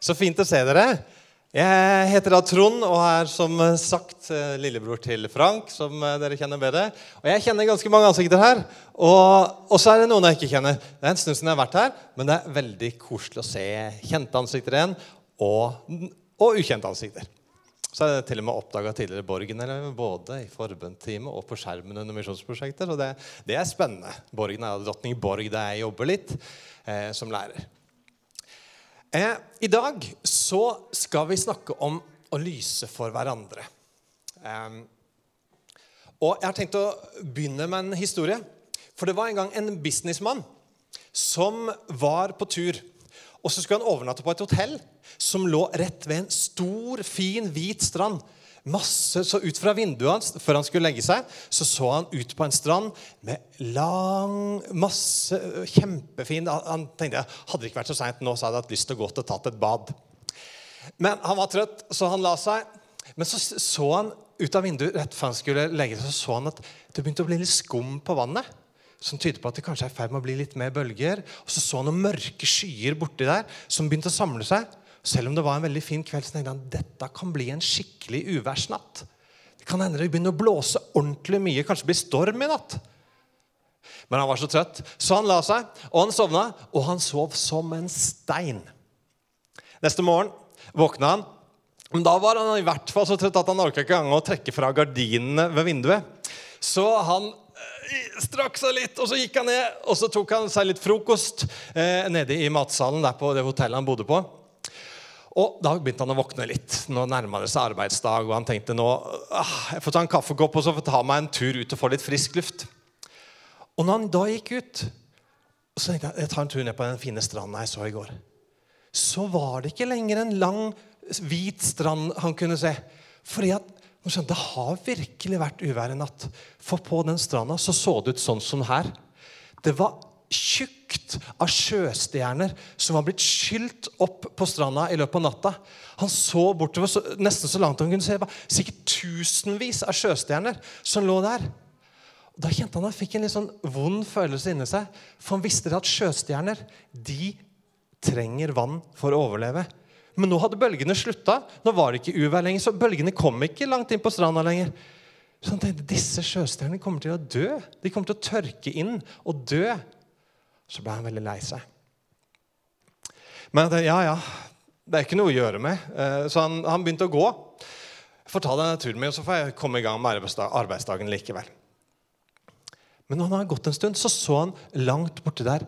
Så fint å se dere. Jeg heter da Trond og er som sagt eh, lillebror til Frank, som eh, dere kjenner bedre. Og jeg kjenner ganske mange ansikter her. Og så er det noen jeg ikke kjenner. Det er en stund siden jeg har vært her, men det er veldig koselig å se kjente ansikter igjen, og, og ukjente ansikter. Så er det til og med oppdaga tidligere Borgen eller både i forbundsteamet og på skjermen under misjonsprosjekter. Og det, det, er spennende. Borgen er dronning Borg der jeg jobber litt eh, som lærer. Eh, I dag så skal vi snakke om å lyse for hverandre. Eh, og Jeg har tenkt å begynne med en historie. For det var en gang en businessmann som var på tur. Og så skulle han overnatte på et hotell som lå rett ved en stor, fin, hvit strand. Masse, så Ut fra vinduet hans før han skulle legge seg, så så han ut på en strand med lang, masse Kjempefin Han tenkte hadde det ikke vært så seint nå, så hadde jeg hatt lyst til å gå til og tatt et bad. Men han var trøtt, så han la seg. Men så så han ut av vinduet rett før han skulle legge seg, så så han at det begynte å bli litt skum på vannet. Som tyder på at det kanskje er i ferd med å bli litt mer bølger. Og så så han noen mørke skyer borti der som begynte å samle seg. Selv om det var en veldig fin kveld, så tenkte han dette kan bli en skikkelig uværsnatt. Det kan hende det begynner å blåse ordentlig mye. Kanskje blir storm i natt. Men han var så trøtt, så han la seg, og han sovna, og han sov som en stein. Neste morgen våkna han. Men da var han i hvert fall så trøtt at han orka ikke engang å trekke fra gardinene ved vinduet. Så han eh, strakk seg litt, og så gikk han ned og så tok han seg litt frokost eh, nede i matsalen der på det hotellet han bodde på. Og Da begynte han å våkne litt. Nå nærma det seg arbeidsdag. og Han tenkte nå ah, jeg får ta en kaffekopp og så får ta meg en tur ut og få litt frisk luft. Og når han da gikk ut, så tenkte jeg jeg tar en tur ned på den fine stranda jeg så i går. Så var det ikke lenger en lang, hvit strand han kunne se. Fordi at Det har virkelig vært uvær i natt. For på den stranda så, så det ut sånn som her. Det var tjukt av sjøstjerner som var blitt skylt opp på stranda i løpet av natta. Han så bortover så, nesten så langt han kunne se. Det var sikkert tusenvis av sjøstjerner som lå der. Da kjente han at han fikk en litt sånn vond følelse inni seg. For han visste at sjøstjerner de trenger vann for å overleve. Men nå hadde bølgene slutta. Nå var det ikke uvær lenger, så bølgene kom ikke langt inn på stranda lenger. Så han tenkte disse sjøstjernene kommer til å dø. De kommer til å tørke inn og dø så ble han veldig lei seg. Men jeg ja, ja, det er ikke noe å gjøre med. Eh, så han, han begynte å gå. Jeg får ta denne turen min, og så får jeg komme i gang med arbeidsdagen likevel. Men når han har gått en stund, så så han langt borti der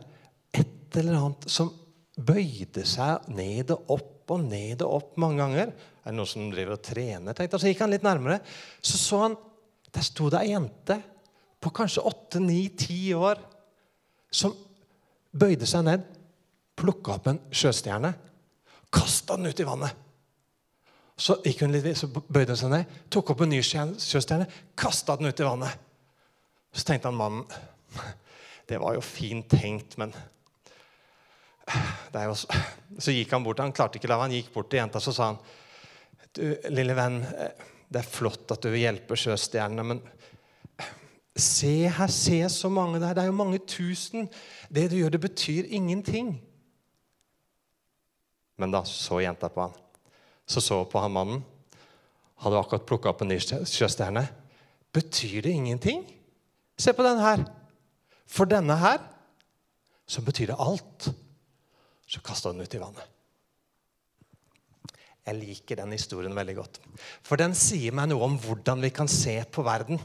et eller annet som bøyde seg ned og opp og ned og opp mange ganger. Er det noen som driver og trener? tenkte Så gikk han litt nærmere. Så så han der sto det ei jente på kanskje åtte, ni, ti år som bøyde seg ned, plukka opp en sjøstjerne, kasta den ut i vannet. Så, gikk hun litt, så bøyde hun seg ned, tok opp en ny sjøstjerne, kasta den ut i vannet. Så tenkte han mannen Det var jo fint tenkt, men jo, Så gikk han bort, han klarte ikke å la han gikk bort til jenta så sa han, du, lille venn, det er flott at du vil hjelpe sjøstjernene, men Se her, se så mange der. Det er jo mange tusen. Det du gjør, det betyr ingenting. Men da så jenta på han. Så så på han mannen. Hadde akkurat plukka opp en ny sjøstjerne. Betyr det ingenting? Se på denne her. For denne her så betyr det alt. Så kasta den ut i vannet. Jeg liker den historien veldig godt. For den sier meg noe om hvordan vi kan se på verden.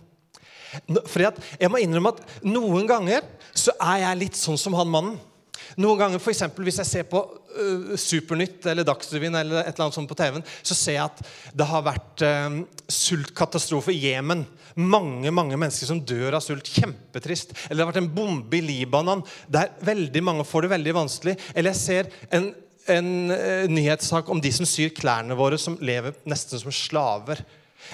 At jeg må innrømme at Noen ganger så er jeg litt sånn som han mannen. Noen ganger, for eksempel, Hvis jeg ser på uh, Supernytt eller Dagsrevyen, eller et eller annet sånt på TV-en, så ser jeg at det har vært uh, sultkatastrofe i Jemen. Mange mange mennesker som dør av sult. Kjempetrist. Eller det har vært en bombe i Libanon der veldig mange får det veldig vanskelig. Eller jeg ser en, en uh, nyhetssak om de som syr klærne våre, som lever nesten som slaver.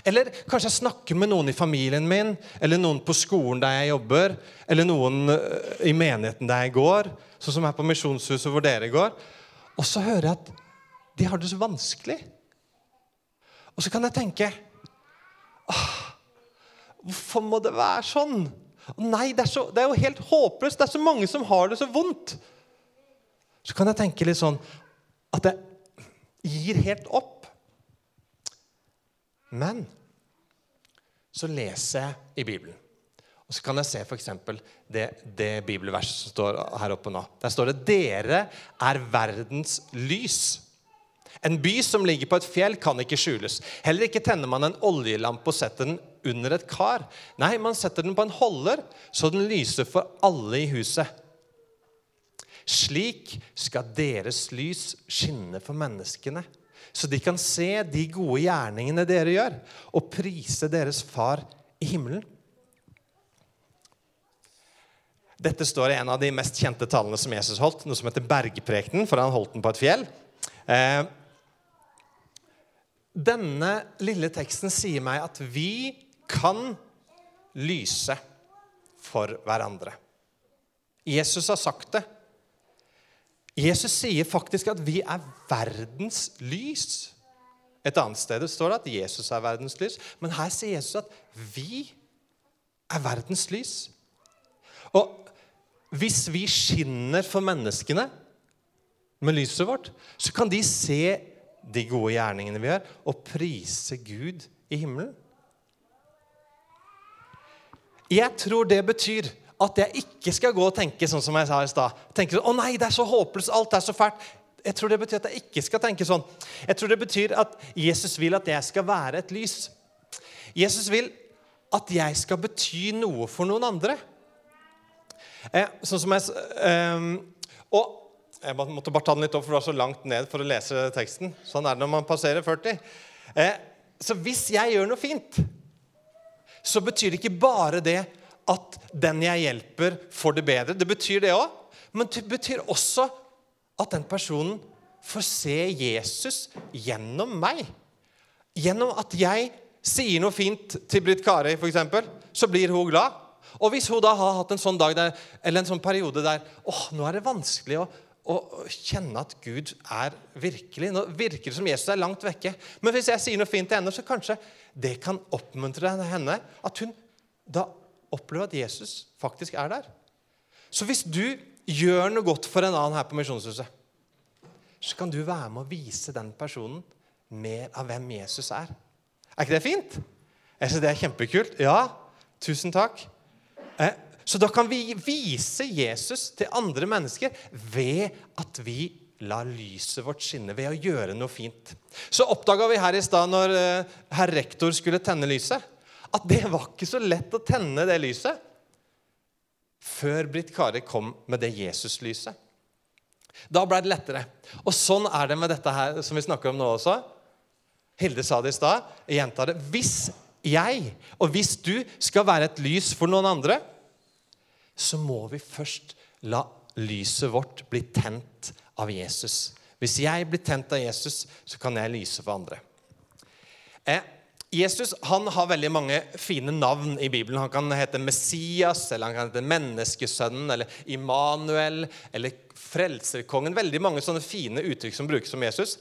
Eller kanskje jeg snakker med noen i familien min, eller noen på skolen der jeg jobber, eller noen eh, i menigheten der jeg går, sånn som her på Misjonshuset hvor dere går. Og så hører jeg at de har det så vanskelig. Og så kan jeg tenke Hvorfor må det være sånn? Nei, det er, så, det er jo helt håpløst. Det er så mange som har det så vondt. Så kan jeg tenke litt sånn at jeg, gir helt opp. Men så leser jeg i Bibelen. Og så kan jeg se f.eks. Det, det bibelverset som står her oppe nå. Der står det 'Dere er verdens lys'. En by som ligger på et fjell, kan ikke skjules. Heller ikke tenner man en oljelampe og setter den under et kar. Nei, man setter den på en holder, så den lyser for alle i huset. Slik skal deres lys skinne for menneskene, så de kan se de gode gjerningene dere gjør, og prise deres far i himmelen. Dette står i en av de mest kjente talene som Jesus holdt, noe som heter Bergprekenen, for han holdt den på et fjell. Eh, denne lille teksten sier meg at vi kan lyse for hverandre. Jesus har sagt det. Jesus sier faktisk at vi er verdens lys. Et annet sted står det at Jesus er verdens lys, men her sier Jesus at vi er verdens lys. Og hvis vi skinner for menneskene med lyset vårt, så kan de se de gode gjerningene vi gjør, og prise Gud i himmelen. Jeg tror det betyr at jeg ikke skal gå og tenke sånn som jeg sa i stad. Tenke sånn, 'Å nei, det er så håpløst. Alt er så fælt.' Jeg tror det betyr at jeg ikke skal tenke sånn. Jeg tror det betyr at Jesus vil at jeg skal være et lys. Jesus vil at jeg skal bety noe for noen andre. Eh, sånn som jeg, eh, og jeg måtte bare ta den litt opp, for det var så langt ned for å lese teksten. Sånn er det når man passerer 40. Eh, så hvis jeg gjør noe fint, så betyr det ikke bare det at den jeg hjelper, får det bedre. Det betyr det òg. Men det betyr også at den personen får se Jesus gjennom meg. Gjennom at jeg sier noe fint til Britt Kari, f.eks., så blir hun glad. Og hvis hun da har hatt en sånn dag der, eller en sånn periode der åh, nå er det vanskelig å, å kjenne at Gud er virkelig Nå virker det som Jesus er langt vekke. Men hvis jeg sier noe fint til henne, så kanskje det kan oppmuntre henne. At hun da oppleve at Jesus faktisk er der. Så hvis du gjør noe godt for en annen her på Misjonshuset, så kan du være med å vise den personen mer av hvem Jesus er. Er ikke det fint? Jeg synes Det er kjempekult. Ja, tusen takk. Eh, så da kan vi vise Jesus til andre mennesker ved at vi lar lyset vårt skinne, ved å gjøre noe fint. Så oppdaga vi her i stad når eh, herr rektor skulle tenne lyset, at det var ikke så lett å tenne det lyset før Britt Kari kom med det Jesus-lyset. Da ble det lettere. Og sånn er det med dette her som vi snakker om nå også. Hilde sa det i stad. Jeg gjentar det. Hvis jeg og hvis du skal være et lys for noen andre, så må vi først la lyset vårt bli tent av Jesus. Hvis jeg blir tent av Jesus, så kan jeg lyse for andre. Eh, Jesus han har veldig mange fine navn i Bibelen. Han kan hete Messias, eller han kan hete Menneskesønnen, eller Immanuel, eller Frelserkongen. Veldig mange sånne fine uttrykk som brukes om Jesus.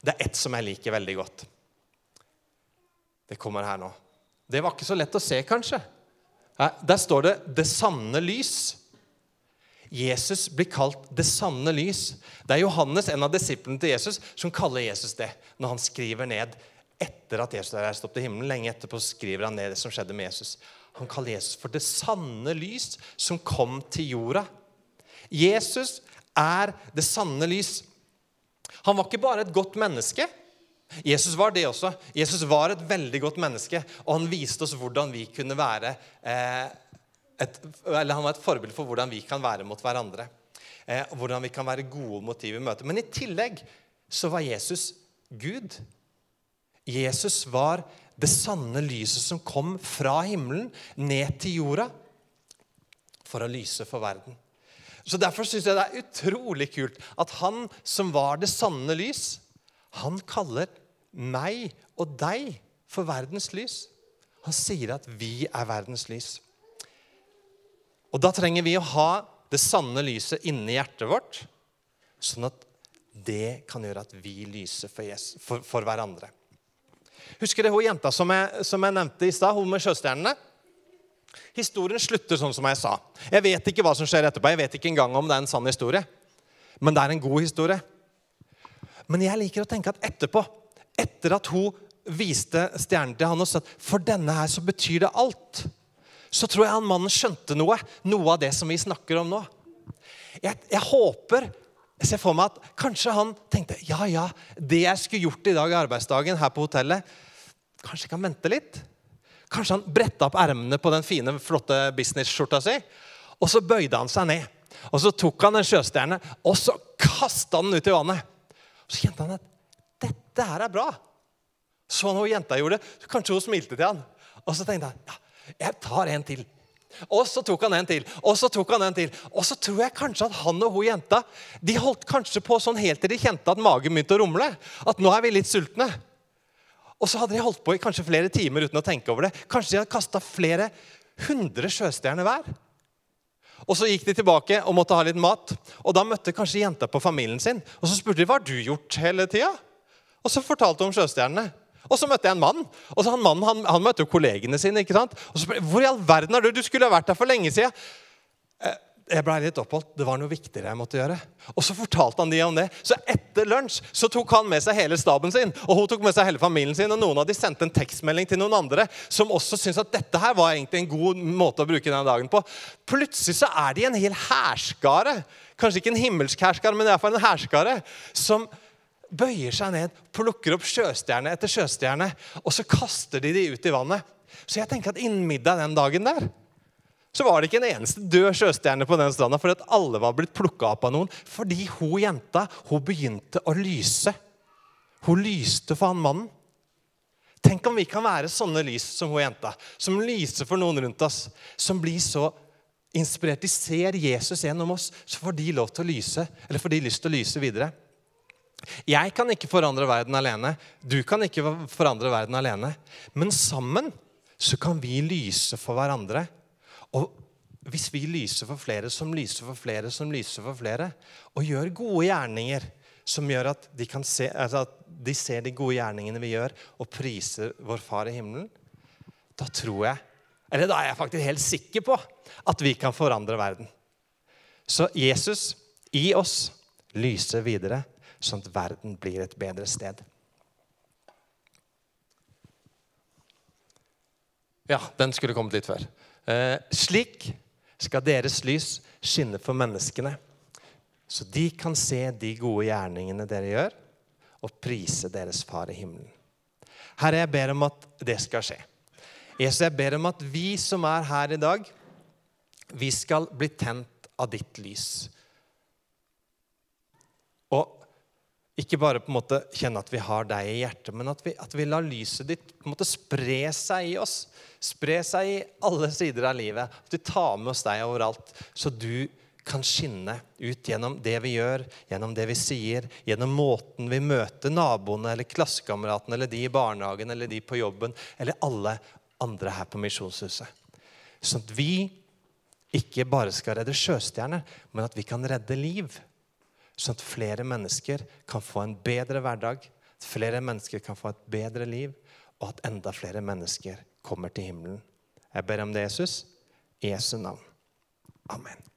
Det er ett som jeg liker veldig godt. Det kommer her nå. Det var ikke så lett å se, kanskje. Der står det 'det sanne lys'. Jesus blir kalt 'det sanne lys'. Det er Johannes, en av disiplene til Jesus, som kaller Jesus det når han skriver ned etter at Jesus er reist opp til himmelen. Lenge etterpå skriver han ned det som skjedde med Jesus. Han kaller Jesus for det sanne lys som kom til jorda. Jesus er det sanne lys. Han var ikke bare et godt menneske. Jesus var det også. Jesus var et veldig godt menneske, og han viste oss hvordan vi kunne være eh, et, eller Han var et forbilde for hvordan vi kan være mot hverandre. Eh, hvordan vi kan være gode motiv i vi møter. Men i tillegg så var Jesus Gud. Jesus var det sanne lyset som kom fra himmelen ned til jorda for å lyse for verden. Så Derfor syns jeg det er utrolig kult at han som var det sanne lys, han kaller meg og deg for verdens lys. Han sier at vi er verdens lys. Og Da trenger vi å ha det sanne lyset inni hjertet vårt, sånn at det kan gjøre at vi lyser for, Jesus, for, for hverandre. Husker du hun jenta som jeg, som jeg nevnte i stad, hun med sjøstjernene? Historien slutter sånn som jeg sa. Jeg vet ikke hva som skjer etterpå. Jeg vet ikke engang om det er en sann historie. Men det er en god historie. Men jeg liker å tenke at etterpå, etter at hun viste stjernen til han og sa at for denne her så betyr det alt, så tror jeg han mannen skjønte noe. Noe av det som vi snakker om nå. Jeg, jeg håper jeg ser for meg at kanskje han tenkte ja, ja, det jeg skulle gjort i dag i arbeidsdagen her på hotellet, kanskje jeg kan vente litt. Kanskje han bretta opp ermene på den fine, flotte business-skjorta si, og så bøyde han seg ned. Og så tok han en sjøstjerne og så kasta den ut i vannet. Så kjente han at dette her er bra. Så han hun jenta gjorde det. Kanskje hun smilte til han. Og så tenkte han ja, jeg tar en til. Og så tok han en til, og så tok han en til. Og så tror jeg kanskje at han og hun jenta de holdt kanskje på sånn helt til de kjente at magen begynte å rumle. At nå er vi litt sultne. Og så hadde de holdt på i kanskje flere timer uten å tenke over det. Kanskje de hadde kasta flere hundre sjøstjerner hver. Og Så gikk de tilbake og måtte ha litt mat. Og Da møtte kanskje jenta på familien sin. Og Så spurte de hva har du gjort hele tida. Og så fortalte hun om sjøstjernene. Og så møtte jeg en mann. og så han Mannen han, han møtte jo kollegene sine. ikke sant? Og så spør jeg, Hvor i all verden er du? Du skulle ha vært der for lenge siden. Eh, jeg blei litt oppholdt. Det var noe viktigere jeg måtte gjøre. Og så fortalte han de om det. Så etter lunsj så tok han med seg hele staben sin. Og hun tok med seg hele familien sin, og noen av de sendte en tekstmelding til noen andre som også syntes at dette her var egentlig en god måte å bruke denne dagen på. Plutselig så er de en hel hærskare. Kanskje ikke en himmelsk hærskare, men iallfall en hærskare. som bøyer seg ned, plukker opp sjøstjerne etter sjøstjerne, og så kaster de de ut i vannet. Så jeg tenker at innen middag den dagen der, så var det ikke en eneste død sjøstjerne på den stranda fordi at alle var blitt plukka opp av noen. Fordi hun jenta hun begynte å lyse. Hun lyste for han mannen. Tenk om vi kan være sånne lys som hun jenta. Som lyser for noen rundt oss. Som blir så inspirert. De ser Jesus gjennom oss, så får de lov til å lyse. Eller får de lyst til å lyse videre. Jeg kan ikke forandre verden alene. Du kan ikke forandre verden alene. Men sammen så kan vi lyse for hverandre. Og hvis vi lyser for flere som lyser for flere som lyser for flere, og gjør gode gjerninger som gjør at de, se, altså at de ser de gode gjerningene vi gjør, og priser vår Far i himmelen, da tror jeg, eller da er jeg faktisk helt sikker på, at vi kan forandre verden. Så Jesus i oss lyser videre sånn at verden blir et bedre sted. Ja, den skulle kommet litt før. Eh, slik skal deres lys skinne for menneskene, så de kan se de gode gjerningene dere gjør, og prise deres Far i himmelen. Herre, jeg ber om at det skal skje. Jesus, jeg ber om at vi som er her i dag, vi skal bli tent av ditt lys. Og ikke bare på en måte kjenne at vi har deg i hjertet, men at vi, at vi lar lyset ditt på en måte spre seg i oss. Spre seg i alle sider av livet. At vi tar med oss deg overalt, så du kan skinne ut gjennom det vi gjør, gjennom det vi sier, gjennom måten vi møter naboene eller klassekameratene eller de i barnehagen eller de på jobben eller alle andre her på Misjonshuset. Sånn at vi ikke bare skal redde sjøstjerner, men at vi kan redde liv sånn at flere mennesker kan få en bedre hverdag, at flere mennesker kan få et bedre liv, og at enda flere mennesker kommer til himmelen. Jeg ber om det, Jesus. I Jesu navn. Amen.